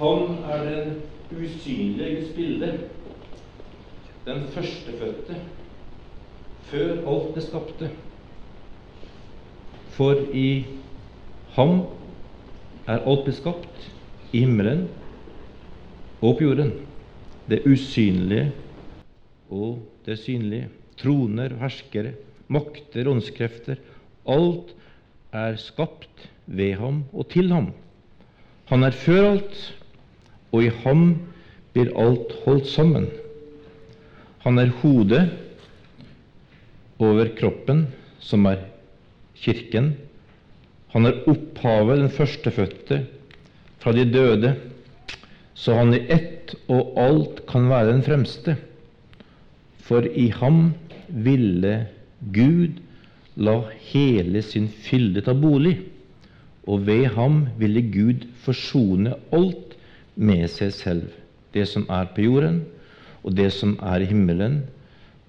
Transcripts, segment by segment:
Han er den usynlige Guds bilde, den førstefødte, før alt det skapte. For i ham er alt beskapt, i himmelen og på jorden. Det usynlige og det synlige. Troner, herskere, makter, åndskrefter. Alt er skapt ved ham og til ham. Han er før alt, og i ham blir alt holdt sammen. Han er hodet over kroppen, som er Kirken. Han er opphavet, den førstefødte, fra de døde, så han i ett og alt kan være den fremste. For i ham ville Gud la hele sin fylde ta bolig, og ved ham ville Gud forsone alt med seg selv, det som er på jorden, og det som er i himmelen,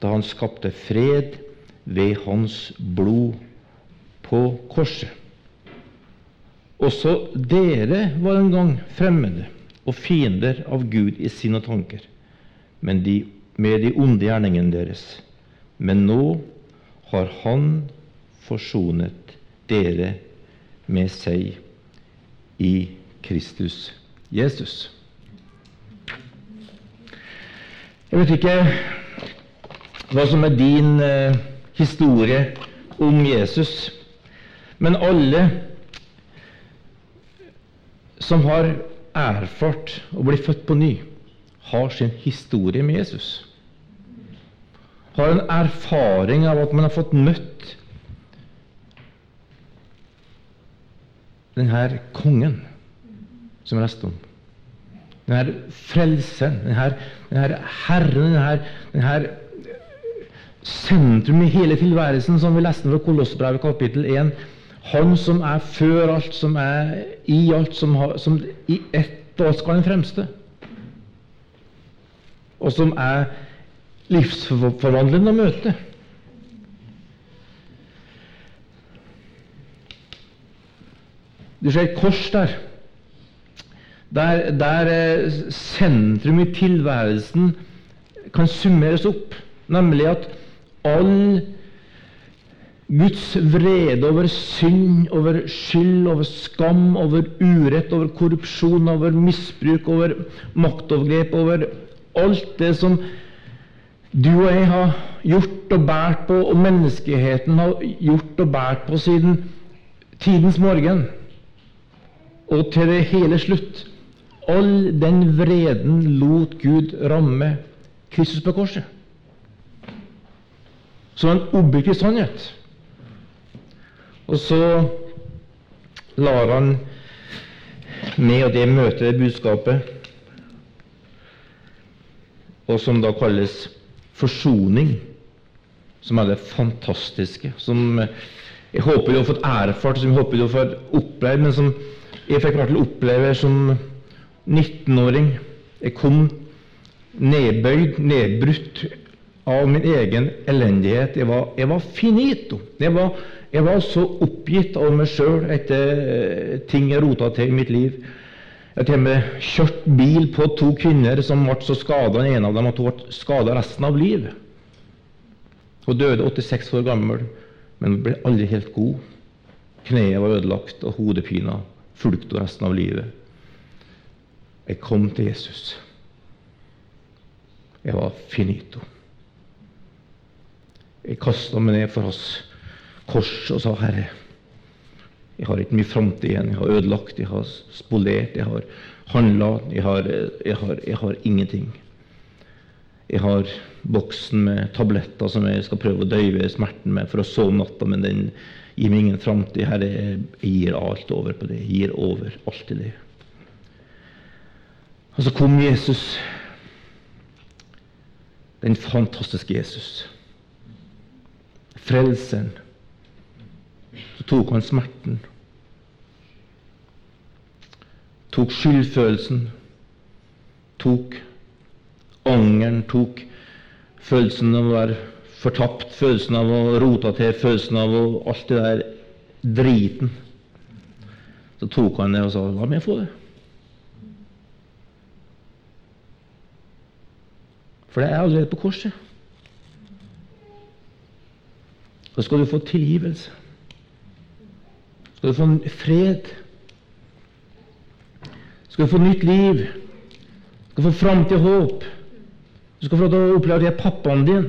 da han skapte fred ved hans blod på korset. Også dere var en gang fremmede og fiender av Gud i sine tanker, men de, med de onde gjerningene deres. Men nå har Han forsonet dere med seg i Kristus Jesus. Jeg vet ikke hva som er din eh, historie om Jesus, men alle som har erfart å bli født på ny, har sin historie med Jesus. Har en erfaring av at man har fått møtt denne kongen som jeg leste om. Denne frelseren, denne, denne Herren, denne, denne sentrum i hele tilværelsen, som vi leste fra Kolossbrevet kapittel 1. Han som er før alt, som er i alt, som, har, som i ett og alt skal den fremste. Og som er livsforvandlende å møte. Du ser et kors der. Der, der sentrum i tilværelsen kan summeres opp, nemlig at all Guds vrede over synd, over skyld, over skam, over urett, over korrupsjon, over misbruk, over maktovergrep, over alt det som du og jeg har gjort og båret på, og menneskeheten har gjort og båret på siden tidens morgen og til det hele slutt. All den vreden lot Gud ramme Kristus på korset. Så en objektiv sannhet. Og så lar han med og det møte budskapet, og som da kalles forsoning, som er det fantastiske, som jeg håper du har fått erfart, som jeg håper du har fått opplevd, men som jeg fikk hvert fall oppleve som 19-åring. Jeg kom nedbøyd, nedbrutt av min egen elendighet. Jeg var, jeg var finito. Jeg var, jeg var, så oppgitt av meg sjøl etter ting jeg rota til i mitt liv. Jeg har kjørt bil på to kvinner som ble så skada, en av dem at hun ble skada resten av livet. Hun døde 86 år gammel, men ble aldri helt god. Kneet var ødelagt, og hodepina fulgte resten av livet. Jeg kom til Jesus. Jeg var finito. Jeg kasta meg ned for hans kors og sa, 'Herre, jeg har ikke mye framtid igjen. Jeg har ødelagt, jeg har spolert, jeg har handla. Jeg, jeg, jeg, har ingenting. Jeg har boksen med tabletter som jeg skal prøve å døyve smerten med for å sove natta, men den gir meg ingen framtid. Herre, jeg gir alt over på det. Jeg gir over alt til det. Og så kom Jesus, den fantastiske Jesus, frelseren. Så tok han smerten, tok skyldfølelsen, tok angeren, tok følelsen av å være fortapt, følelsen av å rote til, følelsen av å, alt det der driten. Så tok han det og sa 'La meg få det'. For det er allerede på korset. Da skal du få tilgivelse. Skal du få fred. Skal du få nytt liv. Skal du få framtid og håp. Du skal få lov til å oppleve at jeg er pappaen din.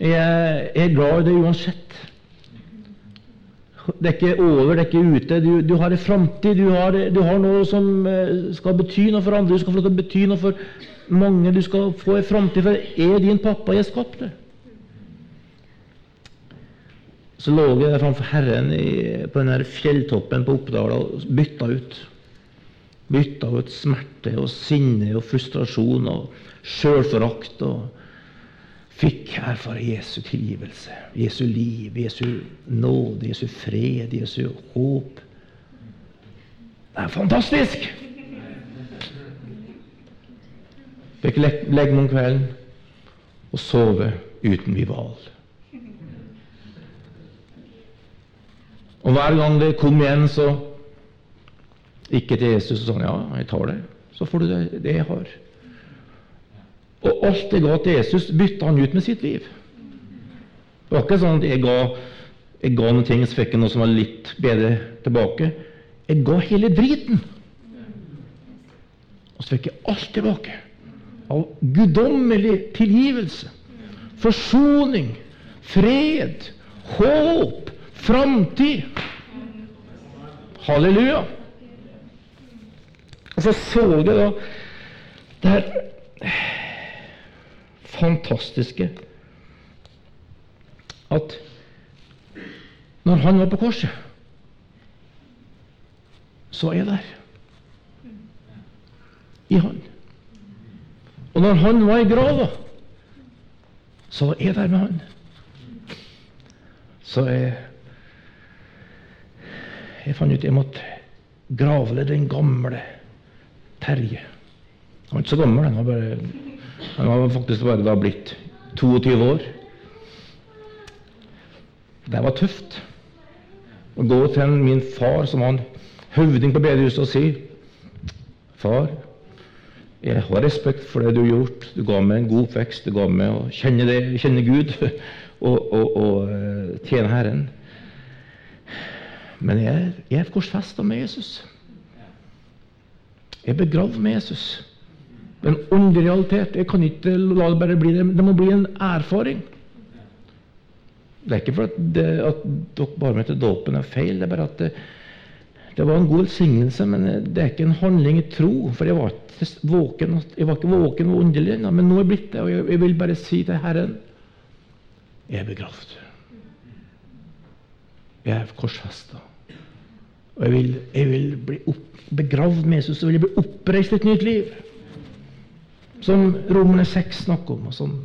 Jeg er, glad i deg uansett. Det er ikke over, det er ikke ute. Du, du har en framtid. Du, du har noe som eh, skal bety noe for andre. Du skal få lov til å bety noe for mange. Du skal få en framtid, for er din pappa. Jeg skapte. Så lå jeg der framfor Herren i, på den fjelltoppen på Oppdal og bytta ut. Bytta ut smerte og sinne og frustrasjon og sjølforakt. Og fikk erfare Jesu tilgivelse, Jesu liv, Jesu nåde, Jesu fred, Jesu håp. Det er fantastisk! Fikk le- legge meg om kvelden og sove uten Vival. Og hver gang det kom igjen, så gikk jeg til Jesus, og sa ja, jeg tar det. Så får du det, det jeg har. Og alt jeg ga til Jesus, bytta han ut med sitt liv. Det var ikke sånn at jeg ga, jeg ga noen ting, så fikk jeg noe som var litt bedre tilbake. Jeg ga hele driten. Og så fikk jeg alt tilbake. Av guddommelig tilgivelse, forsoning, fred, håp, framtid. Halleluja. Og så så jeg da det her fantastiske at når han var på korset, så var jeg der. I han. Og når han var i grava, så var jeg der med han. Så jeg Jeg fant ut jeg måtte gravle den gamle Terje. Han var ikke så gammel, han var, bare, han var faktisk bare da blitt 22 år. Det var tøft å gå til min far, som var en høvding på bedehuset, og si Far, jeg har respekt for det du har gjort. Du ga meg en god oppvekst. Du ga meg å kjenne, det, kjenne Gud og, og, og eh, tjene Herren. Men jeg, jeg korsfesta med Jesus. Jeg er begravd med Jesus. Det er en åndelig realitet. Jeg kan ikke la det bare bli det. Det må bli en erfaring. Det er ikke for at, det, at dere bare mente dåpen er feil. Det er bare at det, det var en god velsignelse, men det er ikke en handling i tro. For jeg var ikke våken, jeg var ikke våken og underlig ennå, men nå er jeg blitt det. Og jeg, vil bare si til Herren jeg er begravd. Jeg er korsfesta. Og jeg vil, jeg vil bli opp, begravd med Jesus, og vil jeg bli oppreist et nytt liv. Som Romerne 6 snakker om, og som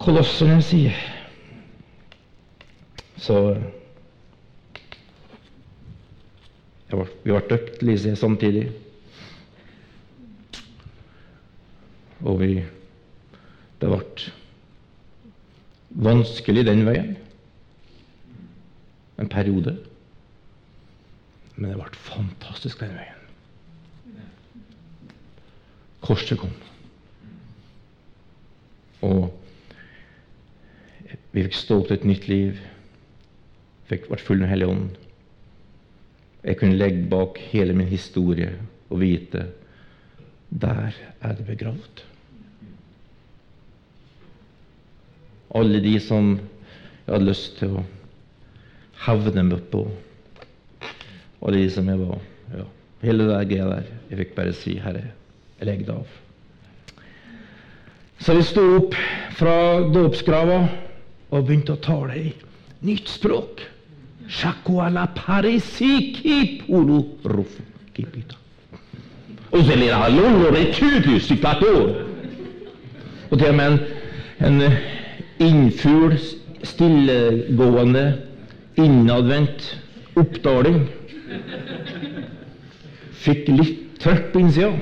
Kolosserne sier. Så jeg var, Vi var døpt, Lise, samtidig. Og vi Det ble vanskelig den veien. En periode. Men det ble fantastisk den veien. Korset kom. Og vi fikk stå opp til et nytt liv. Fikk vært full av Hellig Ånd. Jeg kunne legge bak hele min historie og vite der er det begravd. Alle de som jeg hadde lyst til å hevne meg på. Alle de som jeg var ja, Hele det greia der. Jeg fikk bare si 'Herre, jeg legger det av'. Så vi sto opp fra dåpsgrava og begynte å tale i nytt språk. Shakuala parisiki puru rufu kipita. Og ler han långår i i. Og til og med en, en innfugl, stillegående, innadvendt oppdaling fikk litt trøkk på innsida.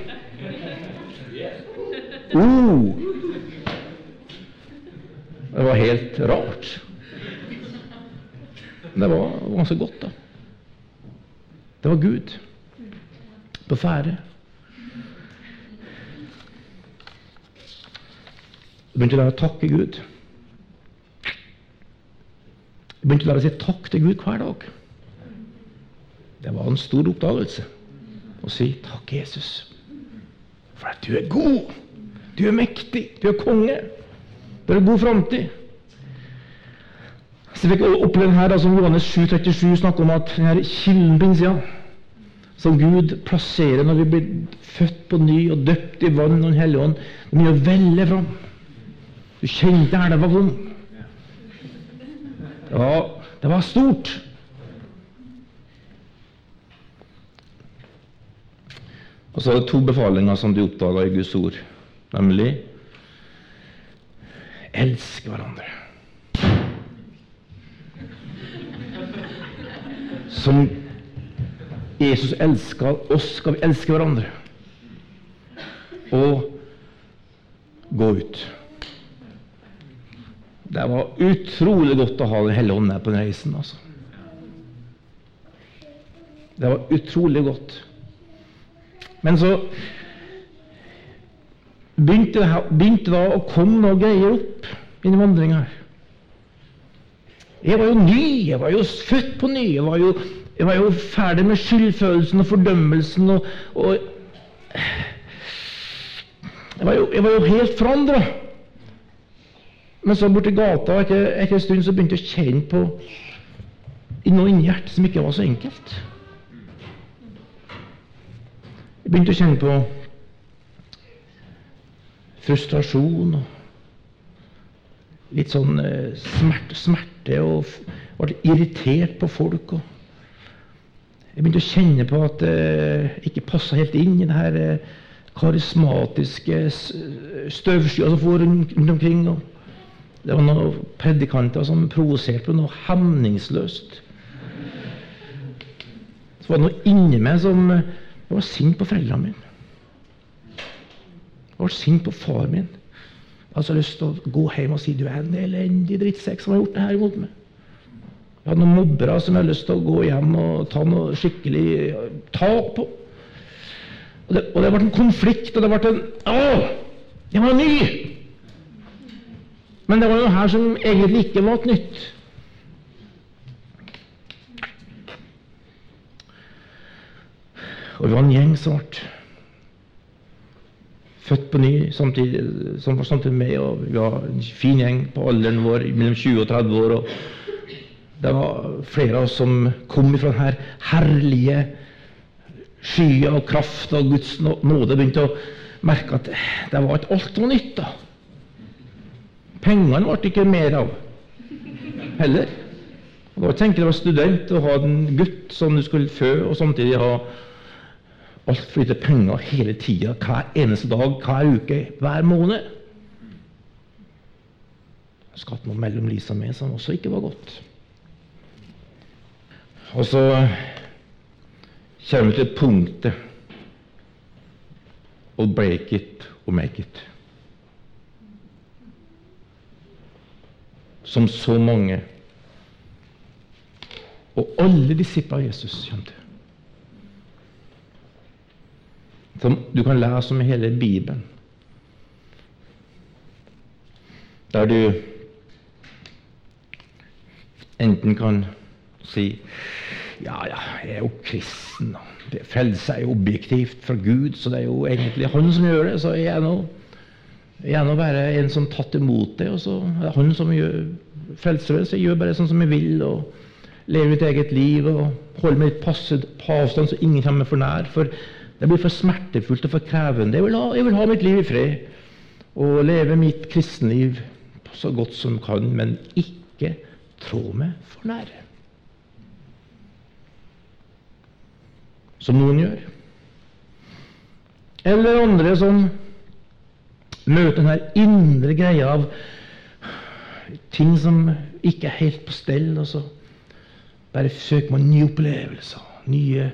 Oh. Det var helt rart. Men det var ganske godt, da. Det var Gud på ferde. Jeg begynte å lære å takke Gud. Jeg begynte å lære å si takk til Gud hver dag. Det var en stor oppdagelse å si takk, Jesus, for at du er god. Du er mektig. Du er konge. Du har god framtid. Så jeg fikk oppleve her, som Johannes 7,37 snakker om at denne kilden på innsida, som Gud plasserer når vi blir født på ny og døpt i vann og Den hellige ånd, den begynner å velle fram. Du kjente elva kom. Var, det var stort. Og så er det to befalinger som de oppdaga i Guds ord, nemlig elske hverandre. Som Jesus elska oss, skal vi elske hverandre. Og gå ut. Det var utrolig godt å ha Den hellige ånd med på den reisen. altså. Det var utrolig godt. Men så begynte det, begynte det å komme noe greier opp i vandringa her. Jeg var jo ny, jeg var jo født på ny. Jeg var jo, jeg var jo ferdig med skyldfølelsen og fordømmelsen. Og, og jeg, var jo, jeg, var jo, helt forandra. Men så borti gata etter, etter en stund så begynte jeg å kjenne på noe inni hjertet som ikke var så enkelt. Jeg begynte å kjenne på frustrasjon og litt sånn eh, smerte, smerte og ble irritert på folk. Jeg begynte å kjenne på at jeg eh, ikke passa helt inn i det her eh, karismatiske støvskya som for rundt omkring. Det var noen predikanter som provoserte på noe hemningsløst. Så var det noe inni meg som jeg var sint på foreldrene mine. Jeg var sint på far min. Jeg har så lyst til å gå hjem og si du er en elendig drittsekk som har gjort det her mot meg. Jeg har noen mobbere som jeg har lyst til å gå hjem og ta noe skikkelig tak på. Og det, og det ble en konflikt, og det ble en Å! Jeg var ny! Men det var noe her som egentlig ikke var et nytt. Og vi var en gjeng som ble født på ny samtidig, som var samtidig med og Vi var en fin gjeng på alderen vår, mellom 20 og 30 år. og Det var flere av oss som kom ifra denne herlige skya og kraft og Guds nåde. Begynte å merke at det var ikke alt var nytt. da. Pengene ble ikke mer av heller. Og da tenker jeg å være student og ha en gutt som du skulle fø, og samtidig ha altfor flytter penger hele tida, hver eneste dag, hver uke, hver måned. Skatt noe mellom Lisa og meg som også ikke var godt. Og så kommer vi til punktet og break it or make it. Som så mange, og alle disipler av Jesus, kommer til. Som du kan lese om i hele Bibelen. Der du enten kan si ja, ja, jeg er jo kristen. Frelse er jo objektivt fra Gud, så det er jo egentlig Han som gjør det. Så jeg er nå, jeg er nå bare en som tatt imot det, og så er det Han som gjør frelser Så jeg gjør bare sånn som jeg vil, og lever mitt eget liv og holder meg litt passet på avstand, så ingen kommer for nær. For det blir for smertefullt og for krevende. Jeg vil ha, jeg vil ha mitt liv i fred og leve mitt kristenliv så godt som kan, men ikke trå meg for nære. Som noen gjør. Eller andre som møter denne indre greia av ting som ikke er helt på stell, og så bare søker man nye opplevelser, nye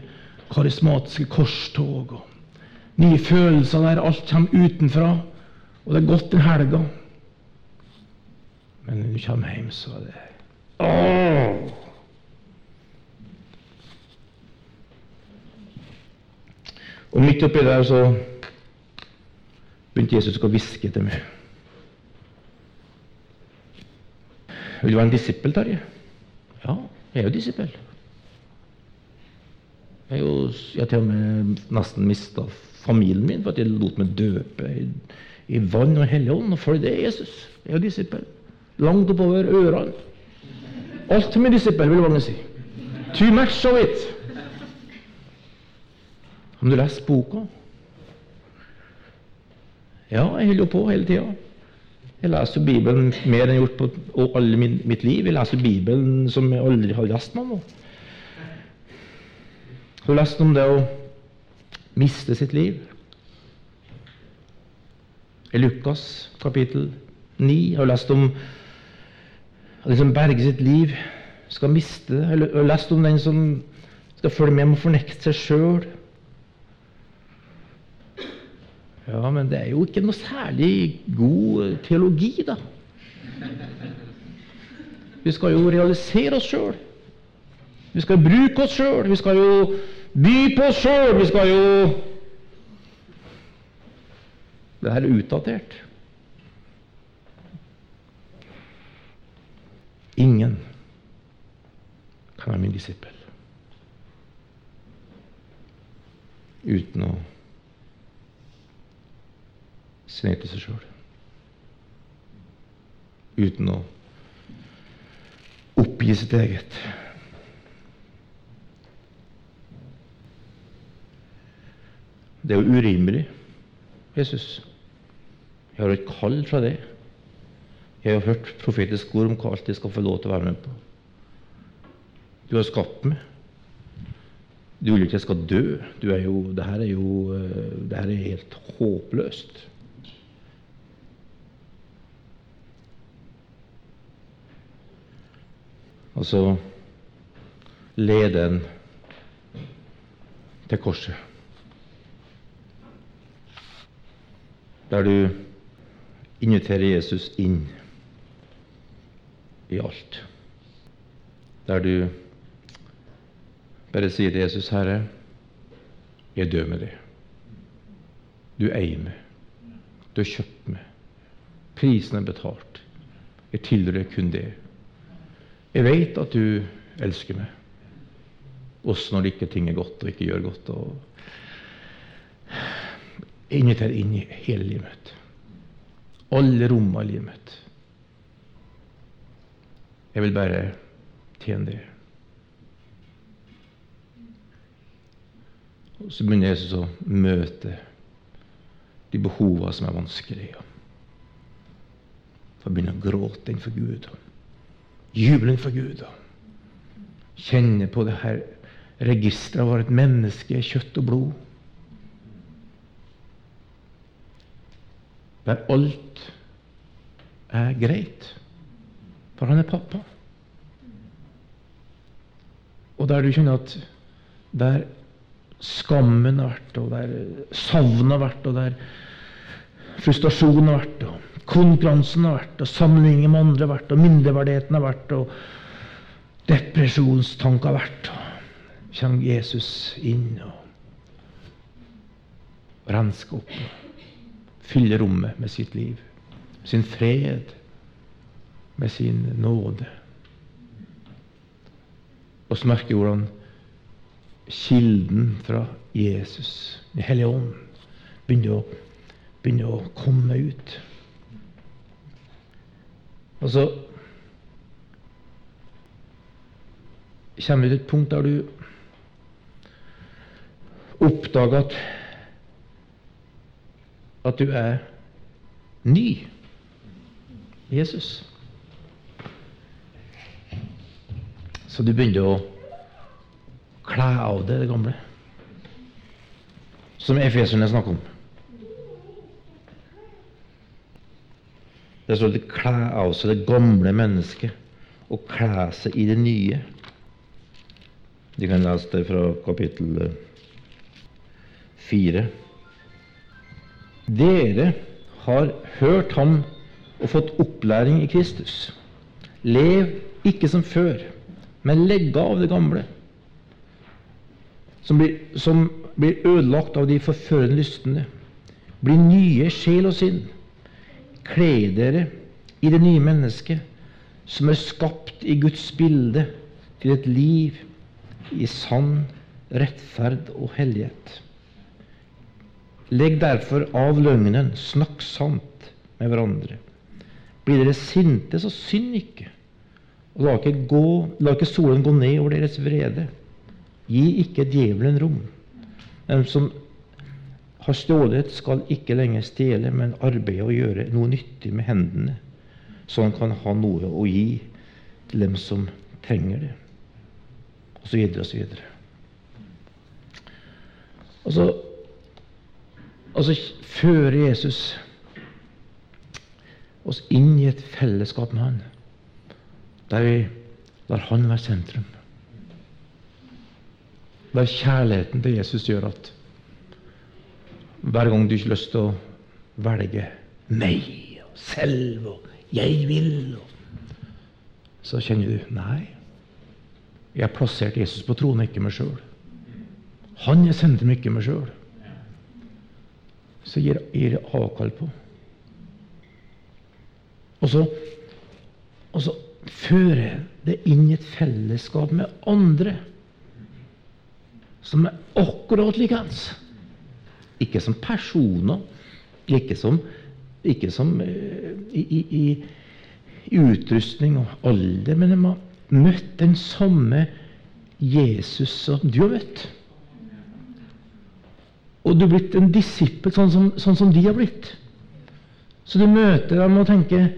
karismatiske korstog og nye følelser der alt kommer utenfra, og det er godt den helga. Men når du kommer hjem, så er det Åh! Og midt oppi der så begynte Jesus å hviske til meg. Vil du være en disippel, Terje? Ja, jeg er jo disippel. Jeg, har til og med nesten mista familien min for at jeg lot meg døpe i, i vann og hellig ånd og følge det Jesus. Jeg er disippel. Langt oppover ørene. Alt med disippel, vil mange si. Too much of it. Om du leser boka? Ja, jeg holder jo på hele tida. Jeg leser jo Bibelen mer enn jeg har gjort på alle min, mitt liv. Jeg leser Bibelen som jeg aldri har lest meg om. Jeg har lest om det å miste sitt liv. I Lukas kapittel 9 har du lest om at den som berger sitt liv, skal miste det. Eller har lest om den som skal følge med om å fornekte seg sjøl. Ja, men det er jo ikke noe særlig god teologi, da. Vi skal jo realisere oss sjøl. Vi skal bruke oss sjøl. Vi skal jo by på oss sjøl. Vi skal jo Det her er utdatert. Ingen kan være min disippel uten å se seg sjøl. Uten å oppgi sitt eget. Det er jo urimelig, Jesus. Jeg har et kall fra det. Jeg har hørt profetisk ord om hva alt jeg skal få lov til å være med på. Du har skapt meg. Du vil ikke jeg skal dø. Du er jo, det her er jo det her er helt håpløst. Og så lede en til korset. Der du inviterer Jesus inn i alt. Der du bare sier til Jesus, 'Herre, jeg dør med deg. Du eier meg. Du har kjøpt meg. Prisen er betalt. Jeg tilhører kun det. Jeg vet at du elsker meg, også når ikke ting er godt og ikke gjør godt. og Jeg er i hele livet mitt. Alle rommene i livet mitt. Jeg vil bare tjene det. Og Så begynner Jesus å møte de behovene som er vanskelige. For å begynne å gråte innenfor Gud. Juble innenfor Gud. Kjenne på det her registeret av å være et menneske, kjøtt og blod. Der alt er greit, for han er pappa. Og der du kjenner at der skammen har vært, og der savnet har vært, og der frustrasjonen har vært, og konkurransen har vært, og sammenligningen med andre har vært, og mindreverdigheten har vært, og depresjonstanker har vært. Og kommer Jesus inn og rensker opp og fyller rommet med sitt liv, sin fred, med sin nåde. Og så merker hvordan kilden fra Jesus, Den hellige ånd, begynner å, begynner å komme ut. Og så kommer vi til et punkt der du oppdager at at du er ny. Jesus. Så du begynner å kle av det, det gamle. Som efeserne snakker om. Det står at kle av seg det gamle mennesket og kle seg i det nye. De kan lese det fra kapittel fire. Dere har hørt ham og fått opplæring i Kristus. Lev ikke som før, men legg av det gamle, som blir, som blir ødelagt av de forførende lystne. Bli nye sjel og sinn. Kle dere i det nye mennesket, som er skapt i Guds bilde til et liv i sann rettferd og hellighet. Legg derfor av løgnen, snakk sant med hverandre. Blir dere sinte, så synd ikke. Og la ikke, gå, la ikke solen gå ned over deres vrede. Gi ikke djevelen rom. Den som har stjålet, skal ikke lenger stjele, men arbeide og gjøre noe nyttig med hendene, så han kan ha noe å gi til dem som trenger det. Og så videre og så videre. Og så, og så fører Jesus oss inn i et fellesskap med Han, der vi lar Han være sentrum. Der kjærligheten til Jesus gjør at hver gang du ikke har lyst til å velge meg og selv og 'jeg vil', så kjenner du Nei, jeg har plassert Jesus på tronen, ikke meg sjøl. Han er sentrum, ikke meg sjøl. Så gir jeg avkall på. Og så, og så fører det inn i et fellesskap med andre som er akkurat likeens. Ikke som personer, ikke som, ikke som uh, i, i, i, utrustning og alder, men de har møtt den samme Jesus som du har møtt. Og du er blitt en disippel sånn som, sånn som de har blitt. Så du møter dem og tenker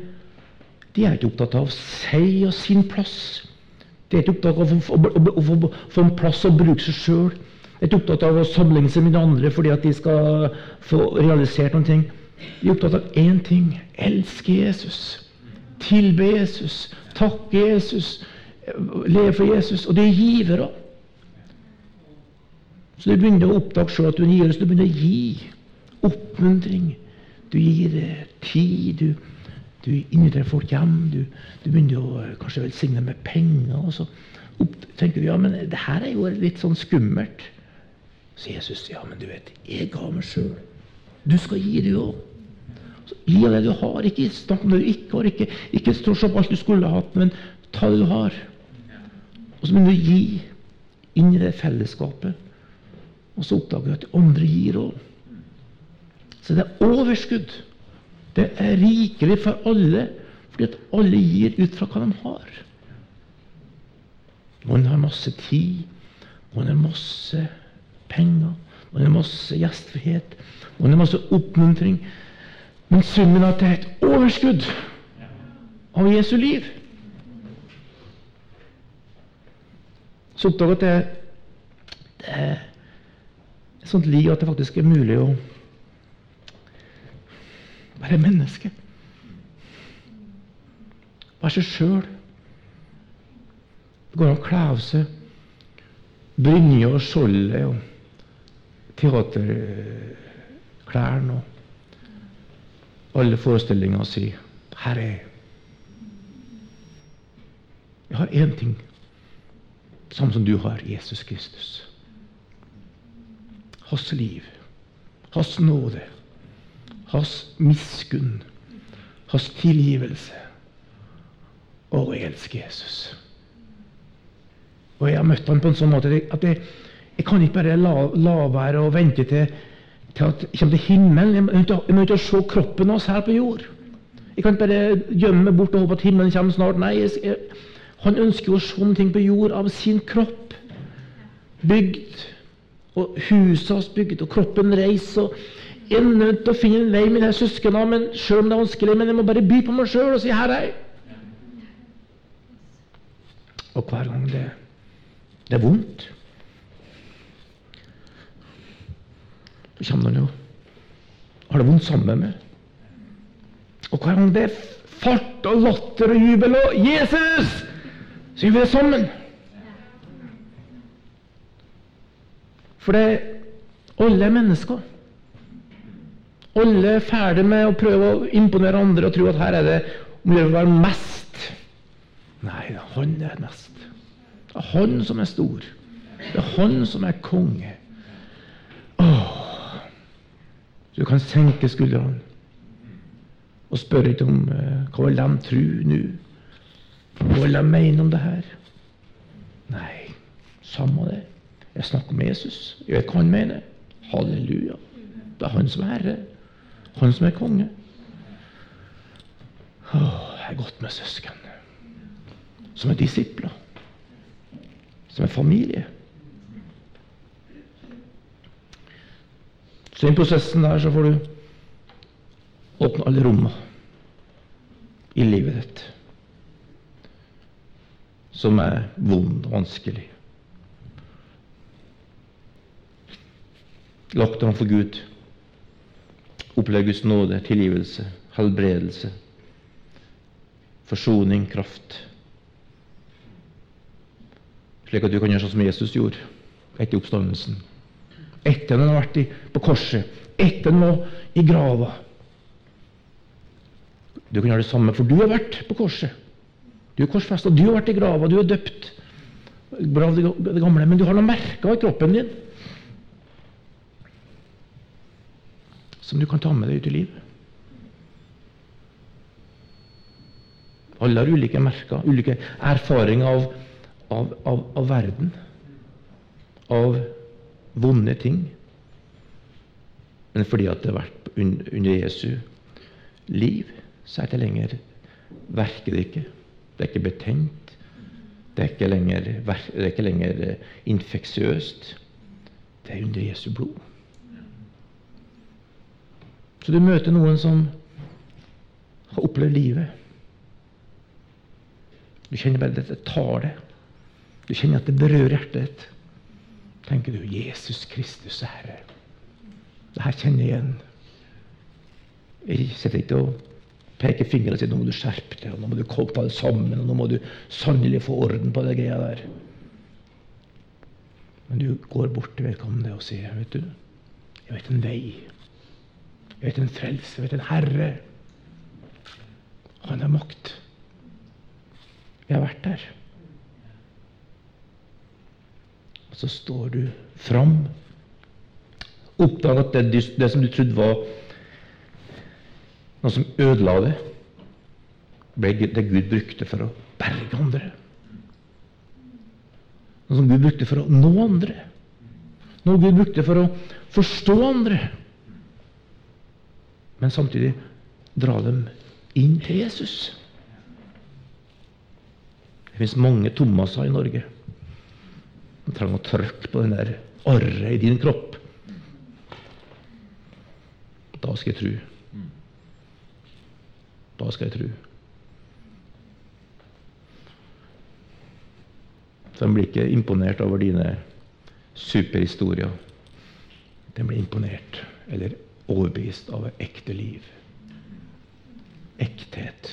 De er ikke opptatt av seg og sin plass. De er ikke opptatt av å få en plass å bruke seg sjøl er ikke opptatt av å sammenligne seg med de andre fordi at de skal få realisert noen ting. De er opptatt av én ting elske Jesus. Tilbe Jesus. Takke Jesus. Leve for Jesus. Og det er givere. Så du begynner å oppdage sjøl at du er en giver, så du begynner å gi oppmuntring. Du gir tid. Du, du inviterer folk hjem. Du, du begynner å kanskje velsigne med penger. og så opp, tenker du ja, men det her er jo litt sånn skummelt. Så Jesus ja, men du vet, jeg ga meg sjøl. Du skal gi det òg. Gi av det du har. Ikke snakk om det du ikke har. Ikke, ikke stå opp alt du skulle hatt, men ta det du har. Og så begynner du å gi inn i det fellesskapet. Og så oppdager vi at de andre gir òg. Så det er overskudd. Det er rikelig for alle, fordi at alle gir ut fra hva de har. Noen har masse tid, noen har masse penger, noen har masse gjestfrihet, noen har masse oppmuntring. Men summen av det er et overskudd av Jesu liv Så oppdager jeg at det, det er et sånt liv at det faktisk er mulig å være menneske. Være seg sjøl. Det går an å kle av seg brynje og skjoldet og teaterklærne og alle forestillinger og si her er jeg. Jeg har én ting, samme som du har, Jesus Kristus. Hans liv, hans nåde, hans miskunn, hans tilgivelse. Å, jeg elsker Jesus. Og jeg har møtt ham på en sånn måte at jeg, jeg kan ikke bare la, la være å vente til, til at jeg kommer til himmelen. Jeg må ikke se kroppen hans her på jord. Jeg kan ikke bare gjemme meg bort og håpe at himmelen kommer snart. Nei, jeg, jeg, Han ønsker å se noe på jord av sin kropp. Bygd. Og huset hans bygd, og kroppen reist. Og jeg er nødt til å finne en vei med de søsknene, men selv om det er vanskelig. Men jeg må bare by på meg sjøl og si 'her er jeg'. Og hver gang det, det er vondt Så kommer han jo har det vondt sammen med. Og hver gang det er fart og latter og jubel og 'Jesus', så gjør vi det sammen. For det alle er mennesker. Alle er ferdig med å prøve å imponere andre og tro at her er det om å være mest. Nei, det er han er mest. Det er han som er stor. Det er han som er konge. Åh. Du kan senke skuldrene og spørre ikke om uh, hva vil de tro nå. Hva vil de mene om det her? Nei, samme det. Jeg snakker om Jesus. Jeg vet hva han mener. Halleluja. Det er han som er herre. Han som er konge. Åh, jeg er godt med søsken. Som er disipler. Som er familie. Så i prosessen der så får du åpne alle rommene i livet ditt som er vond og vanskelig. Lagt dem for Gud. Opplev Guds nåde, tilgivelse, helbredelse, forsoning, kraft. Slik at du kan gjøre sånn som Jesus gjorde etter oppstandelsen. Etter han har vært i, på korset, etter han var i grava. Du kan gjøre det samme, for du har vært på korset. Du er korsfesta, du har vært i grava, du er døpt. Bra det gamle, men du har noen merker i kroppen din som du kan ta med deg ut i livet. Alle har ulike merker, ulike erfaringer av, av, av, av verden. Av vonde ting. Men fordi at det har vært under Jesu liv, så er det lenger verker det ikke. Det er ikke betent. Det er ikke lenger, det er ikke lenger eh, infeksiøst. Det er under Jesu blod. Så du møter noen som har opplevd livet. Du kjenner bare at det tar det. Du kjenner at det berører hjertet ditt. tenker du Jesus Kristus er Herre. Det her kjenner jeg igjen. Jeg sitter ikke og peker fingre og sier nå må du skjerpe deg, og nå må du komme på sammen, og nå må du sannelig få orden på det greia der. Men du går bort til vedkommende og sier, vet du, jeg vet en vei. Vet en frelse, vet en Herre. Han har makt. Jeg har vært der. Og så står du fram. oppdag at det, det som du trodde var noe som ødela det, ble det Gud brukte for å berge andre. Noe som Gud brukte for å nå andre. Noe Gud brukte for å forstå andre. Men samtidig dra dem inn til Jesus. Det fins mange Thomaser i Norge. De trenger å trykke på den der arret i din kropp. Da skal jeg tro. Da skal jeg tro. De blir ikke imponert over dine superhistorier. De blir imponert eller overbevist av et ekte liv. Ekthet,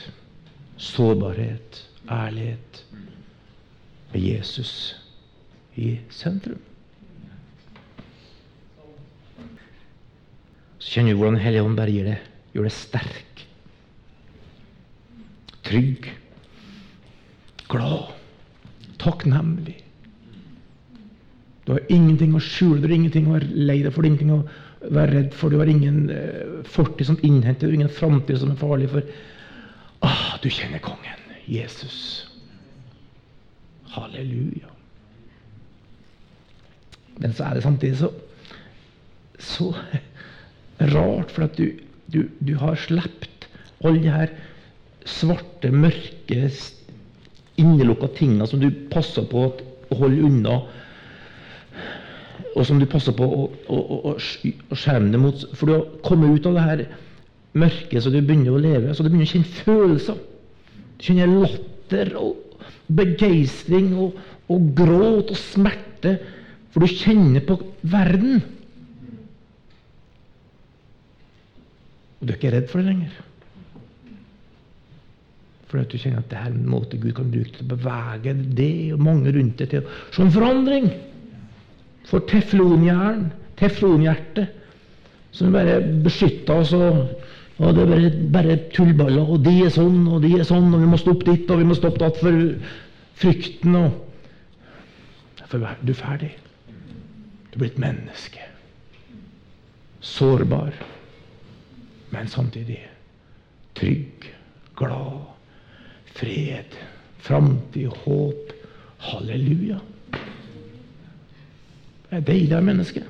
sårbarhet, ærlighet. Med Jesus i sentrum. Så kjenner du hvordan Hellige Ånd bare gir det, gjør det sterk, trygg, glad, takknemlig. Du har ingenting å skjule, du har ingenting å være lei deg for, ingenting å være redd for, du har ingen eh, fortid som innhenter, du har ingen framtid som er farlig for. Ah, du kjenner kongen, Jesus. Halleluja. Men så er det samtidig så, så rart, for at du, du, du har sluppet alle de her svarte, mørke, innelukka tinga som du passer på å holde unna, og som du passer på å, å, å, skjerme deg mot. For du har kommet ut av det her mørket, så du begynner å leve. Så du begynner å kjenne følelser. Du kjenner latter og begeistring og, og gråt og smerte. For du kjenner på verden. Og du er ikke redd for det lenger. Fordi at du kjenner at det er en måte Gud kan bruke til å bevege det og mange rundt deg til å se en forandring. For teflonjern, teflonhjerte, som bare beskytta oss og, og det er bare, bare tullballer, og de er sånn, og de er sånn, og vi må stoppe ditt, og vi må stoppe datt for frykten og For du er ferdig. Du er blitt menneske. Sårbar, men samtidig trygg, glad, fred, framtid, håp. Halleluja. Det er deiligere menneske.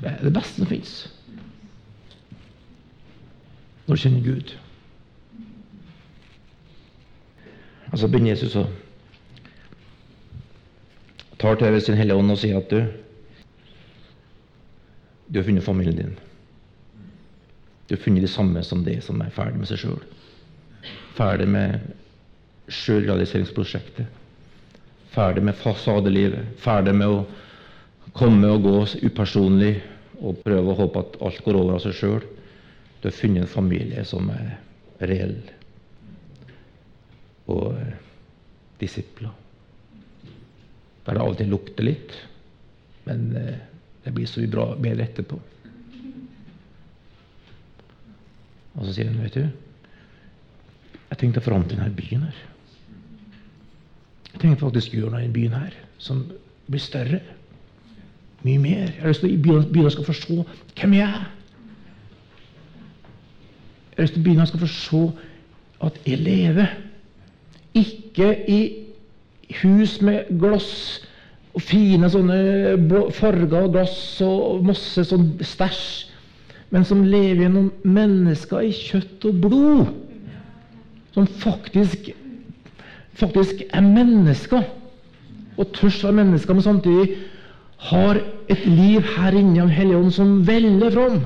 Det er det beste som fins. Når du kjenner Gud. Altså så begynner Jesus å tar til ved sin Hellige Ånd og sier at du du har funnet familien din. Du har funnet det samme som det som er ferdig med seg sjøl. Ferdig med sjølrealiseringsprosjektet. Ferdig med fasadelivet. Ferdig med å komme og gå upersonlig og prøve å håpe at alt går over av seg sjøl. Du har funnet en familie som er reell. Og eh, disipler. Der det til lukter litt, men eh, det blir så bra, bedre etterpå. Og så sier hun, vet du Jeg tenkte å forandre denne byen her. Jeg trenger faktisk å gjøre noe i byen her som blir større. Mye mer. Jeg har lyst til at byen skal forstå hvem jeg er. Jeg har lyst til at byen skal forstå at jeg lever. Ikke i hus med glass og fine sånne farger og glass og masse sånn stæsj, men som lever gjennom mennesker i kjøtt og blod. Som faktisk, faktisk er mennesker. Og tørs være mennesker, men samtidig har et liv her inne av Hellige Ånd som veller fram.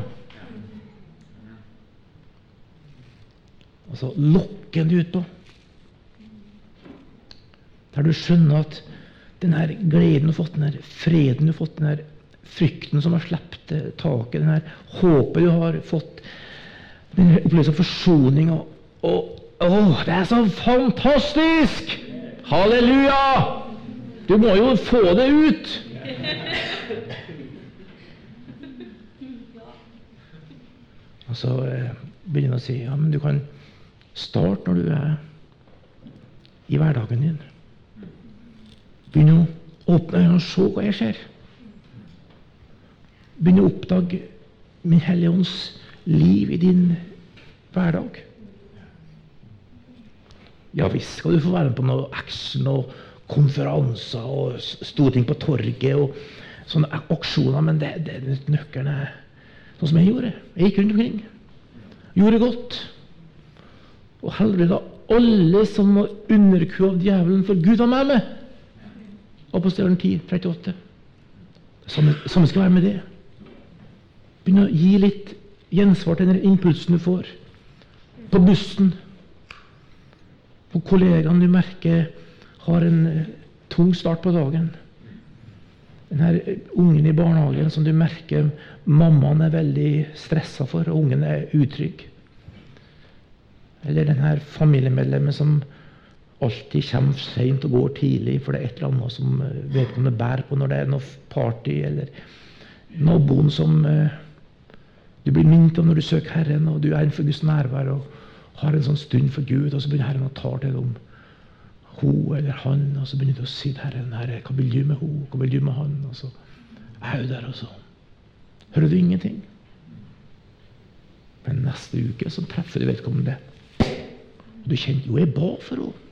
Altså lokkende utpå. Der du skjønner at den her gleden du har fått, den her freden du har fått, den her frykten som har sluppet taket, den her håpet du har fått, den opplevelsen av forsoning og, og Å, det er så fantastisk! Halleluja! Du må jo få det ut! Og så eh, begynner han å si ja, men du kan starte når du er i hverdagen din. Begynn å åpne øynene og se hva jeg ser. Begynn å oppdage Min Hellige Ånds liv i din hverdag. Ja visst skal du få være med på noe action og konferanser og store ting på torget og sånne aksjoner, men det, det, nøkkelen er sånn som jeg gjorde. Jeg gikk rundt omkring. Gjorde godt. Og helbreda alle som var underkua av djevelen, for Gud var med meg. Apostelen 10, 38. Det samme, samme skal være med det. Begynn å gi litt gjensvar til den impulsen du får. På bussen. På kollegaen du merker har en uh, tung start på dagen. Den her ungen i barnehagen som du merker mammaen er veldig stressa for, og ungen er utrygg. Eller den her familiemedlemmet som alltid kommer seint og går tidlig, for det er et eller annet som eh, vedkommende bærer på når det er noe party, eller naboen som du blir minnet om når du søker Herren, og du er innenfor Guds nærvær og har en sånn stund for Gud, og så begynner Herren å ta til dem. hun eller han, og så begynner du å si til Herren, Herre, hva vil du med hun, hva vil du med han? Og så er hun der, og så hører du ingenting. Men neste uke så treffer du vedkommende. Og du kjenner jo, jeg ba for henne.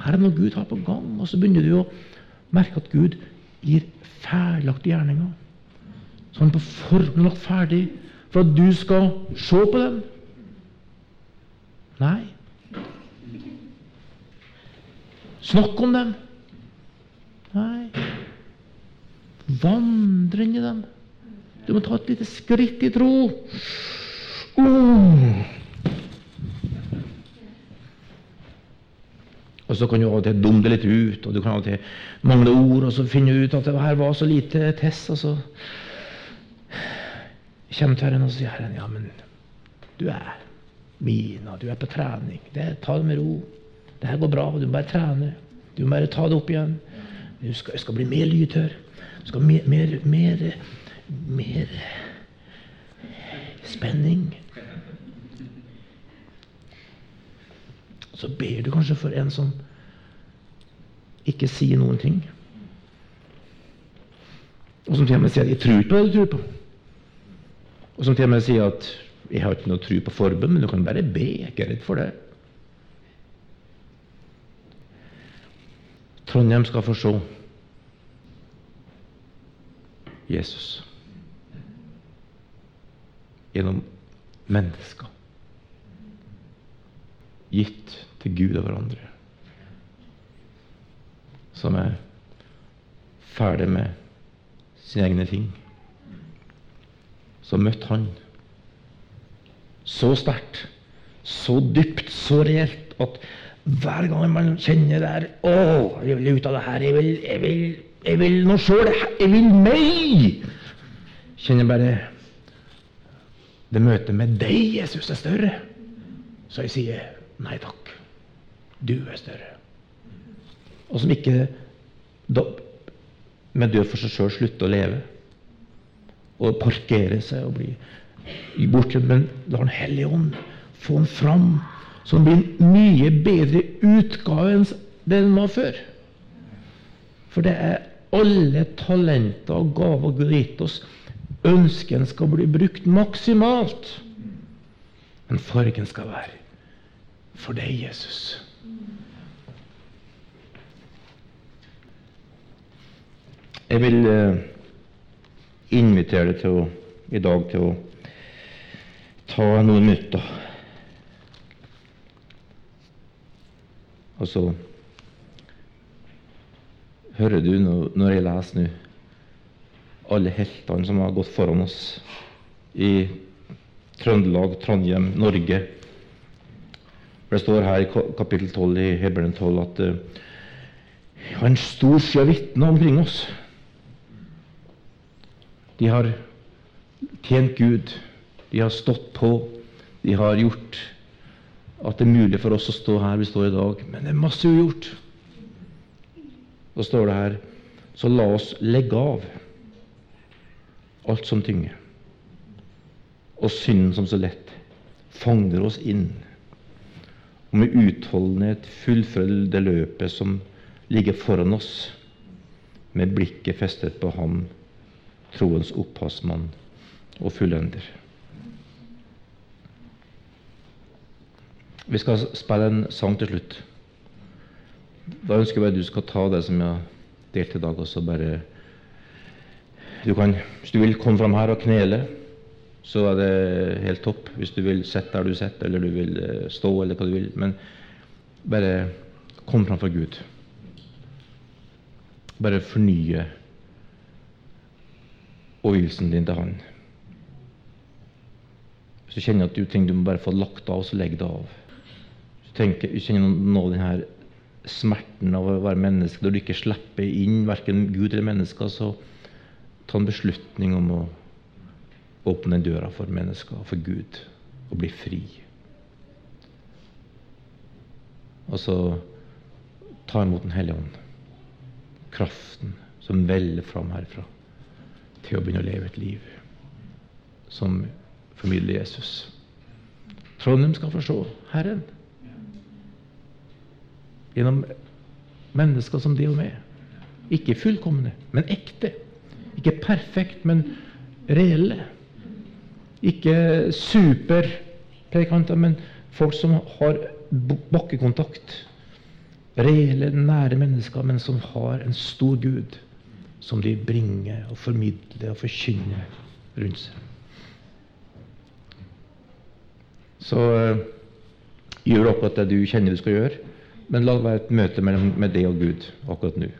Her er noe Gud har på gang. Og så begynner du å merke at Gud gir ferdiglagte gjerninger. Så han på forhånd lagt ferdig for at du skal se på dem. Nei. Snakk om dem. Nei. Vandre inn i dem. Du må ta et lite skritt i tro. Uh. Og så kan du av og til dumme det litt ut, og du kan av og til mangle ord, og så finne ut at det her var så lite test, og så kommer Herren og sier Herren, ja, men du er min, og du er på trening. Det, ta det med ro. Det her går bra. Du må bare trene. Du må bare ta det opp igjen. Du skal, skal bli mer lydhør. Du skal mer, mer, mer, mer spenning. Så ber du kanskje for en som ikke sier noen ting. Og som til og med sier at 'jeg tror på det du tror på'. Og som til og med sier at 'jeg har ikke noe tro på forbund, men du kan bare be'. Jeg er ikke redd for det. Trondheim skal få se Jesus gjennom mennesker gitt til Gud og hverandre. Som er ferdig med sine egne ting. Så møtte han så sterkt, så dypt, så reelt at hver gang man kjenner det her Å, jeg vil ut av det her. Jeg vil, jeg vil, jeg vil noe sjøl. Jeg vil meg! Kjenner bare Det møtet med deg, Jesus, er større. Så jeg sier nei takk. Du er større. Og som ikke da, med død for seg sjøl slutter å leve. Og parkere seg og bli borte. Men la Den hellige ånd få den fram så den blir en mye bedre utgave enn den var før. For det er alle talenter og gaver Gud har gitt oss. Ønsken skal bli brukt maksimalt. Men fargen skal være for deg, Jesus. Jeg vil eh, invitere deg til å, i dag til å ta noen minutter Og så hører du når jeg leser nå alle heltene som har gått foran oss i Trøndelag, Trondheim, Norge. For Det står her i kapittel 12 i Hebelen 12 at uh, var en stor sky av vitner omkring oss. De har tjent Gud, de har stått på, de har gjort at det er mulig for oss å stå her vi står i dag. Men det er masse ugjort. Så står det her Så la oss legge av alt som tynger, og synden som så lett fanger oss inn, og med utholdenhet fullfølge det løpet som ligger foran oss, med blikket festet på Ham, troens opphavsmann og fullender. Vi skal spille en sang til slutt. Da ønsker jeg bare du skal ta det som jeg har delt i dag, og så bare du kan, Hvis du vil komme fram her og knele, så er det helt topp. Hvis du vil sitte der du sitter, eller du vil eh, stå, eller hva du vil. Men bare kom fram for Gud. Bare fornye overgivelsen din til Han. Hvis du kjenner at du trenger du må bare få lagt av, så legg det av tenker, kjenner nå denne smerten av å være menneske, når du ikke slipper inn verken Gud eller mennesker, så ta en beslutning om å åpne den døra for mennesker, for Gud, og bli fri. Og så ta imot Den hellige ånd. Kraften som veller fram herfra til å begynne å leve et liv som formidler Jesus. Trondheim skal forstå Herren gjennom mennesker som det og meg. Ikke fullkomne, men ekte. Ikke perfekt, men reelle. Ikke superprekanter, men folk som har bakkekontakt. Reelle, nære mennesker, men som har en stor Gud som de bringer og formidler og forkynner rundt seg. Så uh, gjør akkurat det du kjenner du skal gjøre. Men la det være et møte mellom, med deg og Gud akkurat nå.